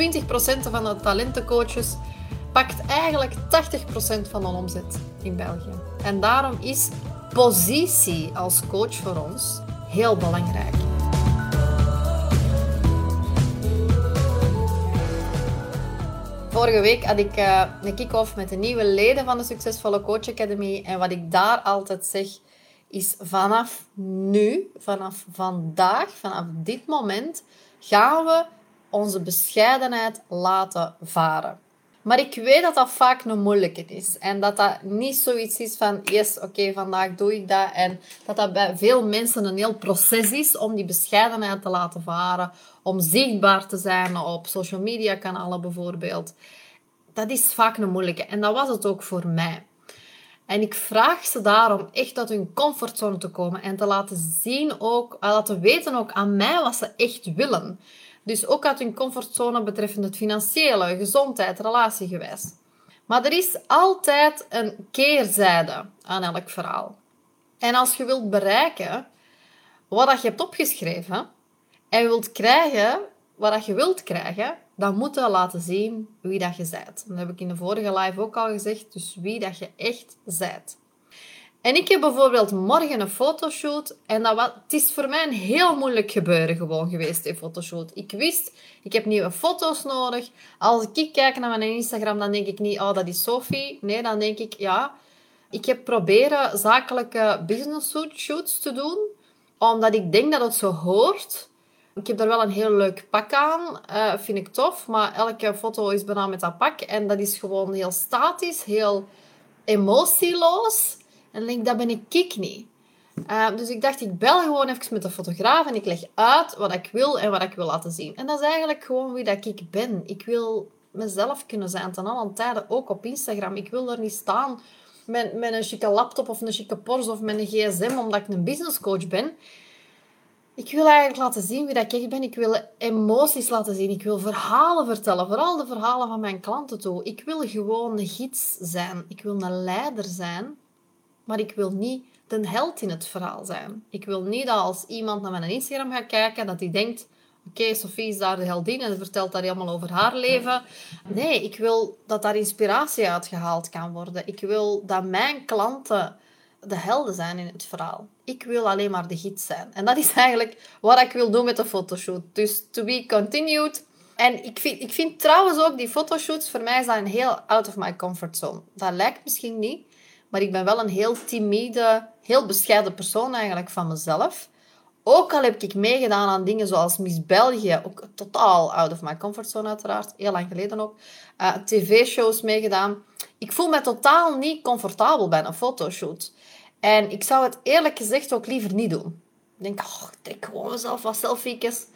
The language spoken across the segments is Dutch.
20% van de talentencoaches pakt eigenlijk 80% van de omzet in België. En daarom is positie als coach voor ons heel belangrijk. Vorige week had ik uh, een kick-off met de nieuwe leden van de Succesvolle Coach Academy. En wat ik daar altijd zeg, is vanaf nu, vanaf vandaag, vanaf dit moment, gaan we onze bescheidenheid laten varen. Maar ik weet dat dat vaak een moeilijke is. En dat dat niet zoiets is van, yes, oké, vandaag doe ik dat. En dat dat bij veel mensen een heel proces is om die bescheidenheid te laten varen. Om zichtbaar te zijn op social media kanalen bijvoorbeeld. Dat is vaak een moeilijke. En dat was het ook voor mij. En ik vraag ze daarom echt uit hun comfortzone te komen en te laten zien ook, laten weten ook aan mij wat ze echt willen. Dus ook uit hun comfortzone betreffende het financiële, gezondheid, relatiegewijs. Maar er is altijd een keerzijde aan elk verhaal. En als je wilt bereiken wat je hebt opgeschreven en wilt krijgen wat je wilt krijgen, dan moet je laten zien wie dat je bent. Dat heb ik in de vorige live ook al gezegd. Dus wie dat je echt bent. En ik heb bijvoorbeeld morgen een fotoshoot. En dat was, het is voor mij een heel moeilijk gebeuren gewoon geweest, die fotoshoot. Ik wist, ik heb nieuwe foto's nodig. Als ik kijk naar mijn Instagram, dan denk ik niet, oh, dat is Sophie. Nee, dan denk ik, ja, ik heb proberen zakelijke business shoots te doen. Omdat ik denk dat het zo hoort. Ik heb daar wel een heel leuk pak aan. Uh, vind ik tof. Maar elke foto is bijna met dat pak. En dat is gewoon heel statisch, heel emotieloos. En denk, dat ben ik ik niet. Uh, dus ik dacht, ik bel gewoon even met de fotograaf en ik leg uit wat ik wil en wat ik wil laten zien. En dat is eigenlijk gewoon wie dat ik ben. Ik wil mezelf kunnen zijn ten alle tijden, ook op Instagram. Ik wil er niet staan met, met een chique laptop of een chique Porsche of met een gsm, omdat ik een businesscoach ben. Ik wil eigenlijk laten zien wie dat ik ben. Ik wil emoties laten zien. Ik wil verhalen vertellen. Vooral de verhalen van mijn klanten toe. Ik wil gewoon een gids zijn. Ik wil een leider zijn maar ik wil niet de held in het verhaal zijn. Ik wil niet dat als iemand naar mijn Instagram gaat kijken, dat hij denkt... Oké, okay, Sophie is daar de heldin en vertelt daar helemaal over haar leven. Nee, ik wil dat daar inspiratie uitgehaald kan worden. Ik wil dat mijn klanten de helden zijn in het verhaal. Ik wil alleen maar de gids zijn. En dat is eigenlijk wat ik wil doen met de fotoshoot. Dus to be continued. En ik vind, ik vind trouwens ook die fotoshoots, voor mij zijn heel out of my comfort zone. Dat lijkt misschien niet. Maar ik ben wel een heel timide, heel bescheiden persoon eigenlijk van mezelf. Ook al heb ik meegedaan aan dingen zoals Miss België, ook totaal out of my comfortzone uiteraard, heel lang geleden ook. Uh, TV-shows meegedaan. Ik voel me totaal niet comfortabel bij een fotoshoot. En ik zou het eerlijk gezegd ook liever niet doen. Ik denk, ik trek gewoon mezelf wat selfies.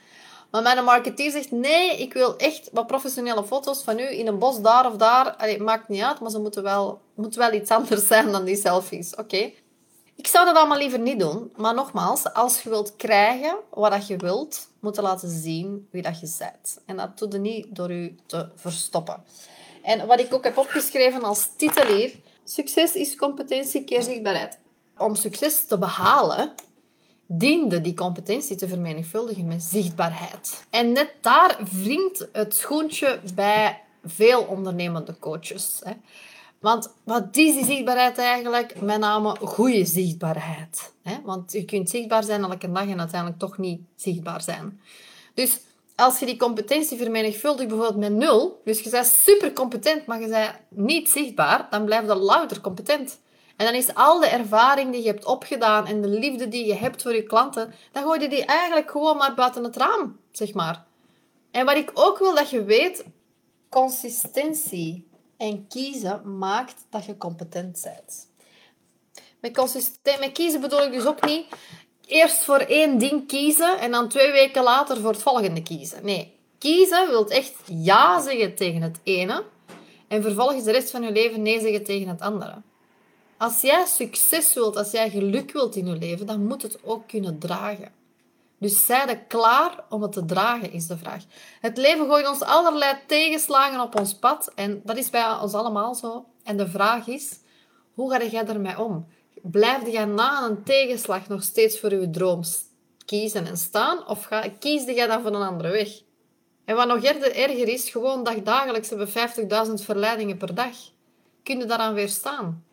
Maar mijn marketeer zegt, nee, ik wil echt wat professionele foto's van u in een bos daar of daar. Allee, maakt niet uit, maar ze moeten wel, moet wel iets anders zijn dan die selfies. Oké. Ik zou dat allemaal liever niet doen. Maar nogmaals, als je wilt krijgen wat je wilt, moet je laten zien wie dat je bent. En dat doe je niet door je te verstoppen. En wat ik ook heb opgeschreven als titel hier, succes is competentie keer zichtbaarheid. Om succes te behalen, diende die competentie te vermenigvuldigen met zichtbaarheid. En net daar wringt het schoentje bij veel ondernemende coaches. Hè. Want wat is die zichtbaarheid eigenlijk? Met name goede zichtbaarheid. Hè? Want je kunt zichtbaar zijn elke dag en uiteindelijk toch niet zichtbaar zijn. Dus als je die competentie vermenigvuldigt bijvoorbeeld met nul, dus je bent super competent, maar je bent niet zichtbaar, dan blijf je louter competent. En dan is al de ervaring die je hebt opgedaan en de liefde die je hebt voor je klanten, dan gooi je die eigenlijk gewoon maar buiten het raam, zeg maar. En wat ik ook wil dat je weet, consistentie en kiezen maakt dat je competent bent. Met, consistent, met kiezen bedoel ik dus ook niet eerst voor één ding kiezen en dan twee weken later voor het volgende kiezen. Nee, kiezen wil echt ja zeggen tegen het ene en vervolgens de rest van je leven nee zeggen tegen het andere. Als jij succes wilt, als jij geluk wilt in je leven, dan moet het ook kunnen dragen. Dus zij er klaar om het te dragen, is de vraag. Het leven gooit ons allerlei tegenslagen op ons pad. En dat is bij ons allemaal zo. En de vraag is, hoe ga jij ermee om? Blijf jij na een tegenslag nog steeds voor je droom kiezen en staan? Of ga, kies jij dan voor een andere weg? En wat nog erger is, gewoon dat dagelijks hebben 50.000 verleidingen per dag. Kun je daaraan weerstaan?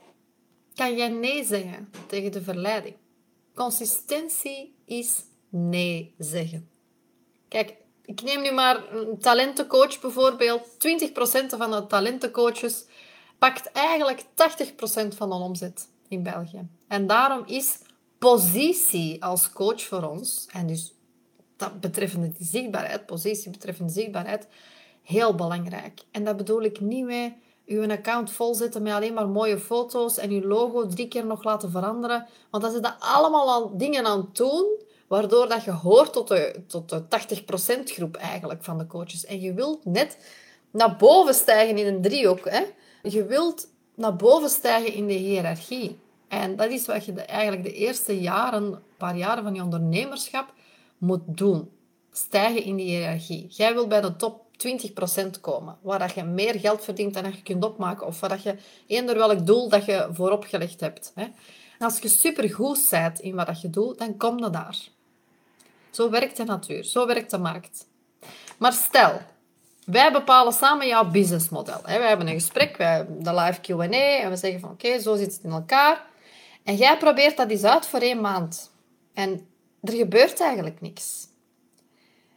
Kan jij nee zeggen tegen de verleiding? Consistentie is nee zeggen. Kijk, ik neem nu maar een talentencoach bijvoorbeeld. 20% van de talentencoaches pakt eigenlijk 80% van de omzet in België. En daarom is positie als coach voor ons, en dus dat betreffende die zichtbaarheid, positie betreffende zichtbaarheid, heel belangrijk. En dat bedoel ik niet mee uw account volzetten met alleen maar mooie foto's en uw logo drie keer nog laten veranderen. Want dan zitten allemaal al dingen aan het doen, waardoor dat je hoort tot de, tot de 80% groep eigenlijk van de coaches. En je wilt net naar boven stijgen in een driehoek. Hè? Je wilt naar boven stijgen in de hiërarchie. En dat is wat je eigenlijk de eerste jaren, paar jaren van je ondernemerschap moet doen. Stijgen in die hiërarchie. Jij wilt bij de top 20% komen, waar dat je meer geld verdient dan dat je kunt opmaken, of waar dat je eender welk doel dat je vooropgelegd hebt. Hè. als je supergoed bent in wat dat je doet, dan kom je daar. Zo werkt de natuur, zo werkt de markt. Maar stel, wij bepalen samen jouw businessmodel. We hebben een gesprek, wij hebben de live Q&A en we zeggen van oké, zo zit het in elkaar. En jij probeert dat eens uit voor één maand. En er gebeurt eigenlijk niks.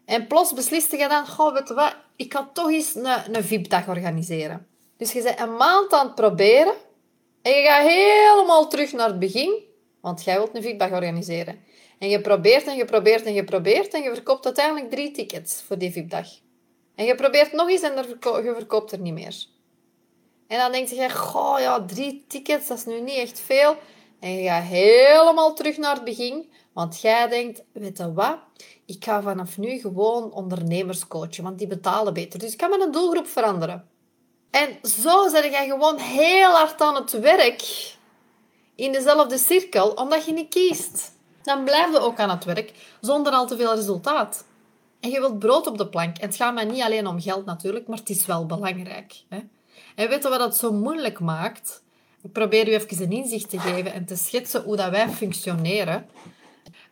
En plots besliste je dan, goh, weet je wat, ik ga toch eens een, een VIP-dag organiseren. Dus je bent een maand aan het proberen en je gaat helemaal terug naar het begin, want jij wilt een VIP-dag organiseren. En je probeert en je probeert en je probeert en je verkoopt uiteindelijk drie tickets voor die VIP-dag. En je probeert nog eens en je verkoopt er niet meer. En dan denk je, goh, ja, drie tickets, dat is nu niet echt veel. En je gaat helemaal terug naar het begin, want jij denkt, weet wat? Ik ga vanaf nu gewoon ondernemers coachen, want die betalen beter. Dus ik kan mijn doelgroep veranderen. En zo zet jij gewoon heel hard aan het werk in dezelfde cirkel, omdat je niet kiest. Dan blijf je ook aan het werk zonder al te veel resultaat. En je wilt brood op de plank. En het gaat mij niet alleen om geld natuurlijk, maar het is wel belangrijk. Hè? En weet wat dat zo moeilijk maakt? Ik probeer u even een inzicht te geven en te schetsen hoe dat wij functioneren.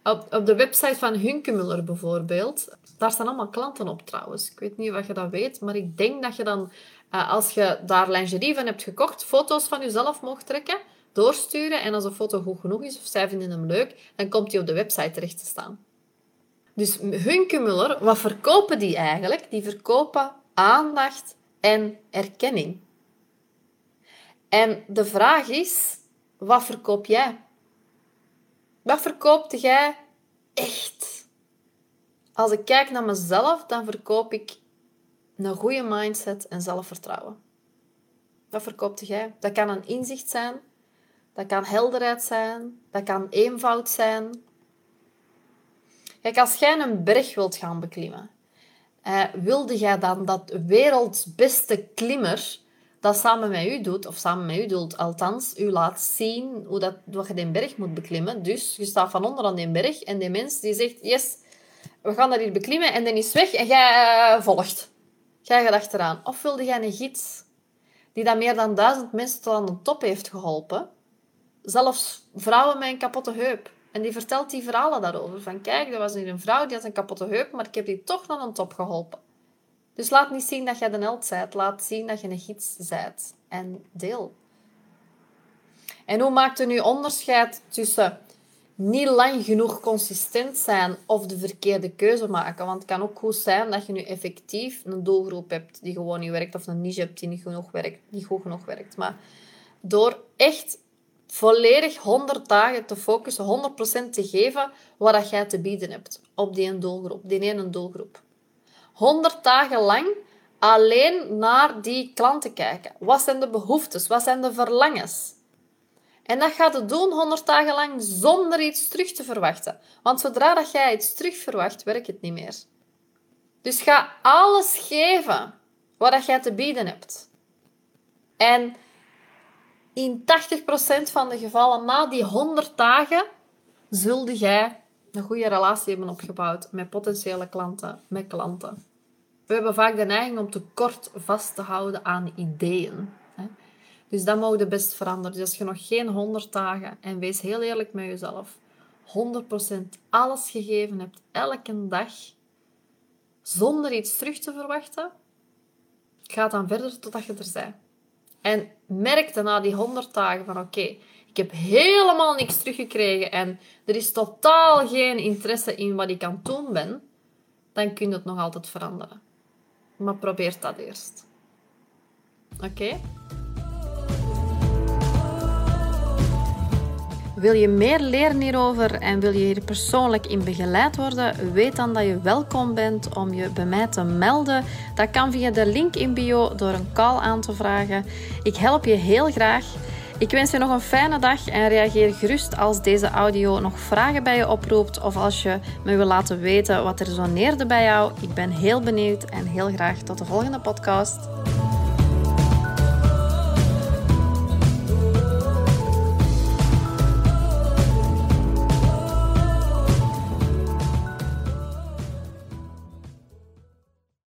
Op, op de website van Hunkemuller bijvoorbeeld, daar staan allemaal klanten op trouwens. Ik weet niet of je dat weet, maar ik denk dat je dan, eh, als je daar lingerie van hebt gekocht, foto's van jezelf mocht trekken, doorsturen. En als een foto goed genoeg is, of zij vinden hem leuk, dan komt die op de website terecht te staan. Dus Hunkemuller, wat verkopen die eigenlijk? Die verkopen aandacht en erkenning. En de vraag is, wat verkoop jij? Wat verkoopt jij echt? Als ik kijk naar mezelf, dan verkoop ik een goede mindset en zelfvertrouwen. Wat verkoopt jij? Dat kan een inzicht zijn, dat kan helderheid zijn, dat kan eenvoud zijn. Kijk, als jij een berg wilt gaan beklimmen, eh, wilde jij dan dat werelds beste klimmer dat samen met u doet, of samen met u doet, althans, u laat zien hoe dat, wat je die berg moet beklimmen. Dus je staat van onder aan die berg en die mens die zegt, yes, we gaan dat hier beklimmen en dan is weg en jij uh, volgt. Jij gaat achteraan. Of wilde jij een gids die dat meer dan duizend mensen tot aan de top heeft geholpen? Zelfs vrouwen met een kapotte heup. En die vertelt die verhalen daarover. Van kijk, er was hier een vrouw die had een kapotte heup, maar ik heb die toch naar een top geholpen. Dus laat niet zien dat je de held bent. Laat zien dat je een gids bent. En deel. En hoe maakt u nu onderscheid tussen niet lang genoeg consistent zijn of de verkeerde keuze maken? Want het kan ook goed zijn dat je nu effectief een doelgroep hebt die gewoon niet werkt of een niche hebt die niet, genoeg werkt, niet goed genoeg werkt. Maar door echt volledig 100 dagen te focussen, 100% te geven wat jij te bieden hebt op die doelgroep, die ene doelgroep. 100 dagen lang alleen naar die klanten kijken. Wat zijn de behoeftes? Wat zijn de verlangens? En dat gaat het doen 100 dagen lang zonder iets terug te verwachten. Want zodra dat jij iets terug verwacht, werkt het niet meer. Dus ga alles geven wat dat jij te bieden hebt. En in 80% van de gevallen, na die 100 dagen, zulde jij een goede relatie hebben opgebouwd met potentiële klanten, met klanten. We hebben vaak de neiging om te kort vast te houden aan ideeën. Dus dat mogen best veranderen. Dus als je nog geen 100 dagen, en wees heel eerlijk met jezelf, 100% alles gegeven hebt, elke dag, zonder iets terug te verwachten, ga dan verder totdat je er bent. En merk na die 100 dagen van oké, ik heb helemaal niks teruggekregen en er is totaal geen interesse in wat ik aan het doen ben, dan kun je het nog altijd veranderen. Maar probeer dat eerst. Oké? Wil je meer leren hierover en wil je hier persoonlijk in begeleid worden? Weet dan dat je welkom bent om je bij mij te melden. Dat kan via de link in bio door een call aan te vragen. Ik help je heel graag. Ik wens je nog een fijne dag en reageer gerust als deze audio nog vragen bij je oproept of als je me wil laten weten wat er resoneerde bij jou. Ik ben heel benieuwd en heel graag tot de volgende podcast.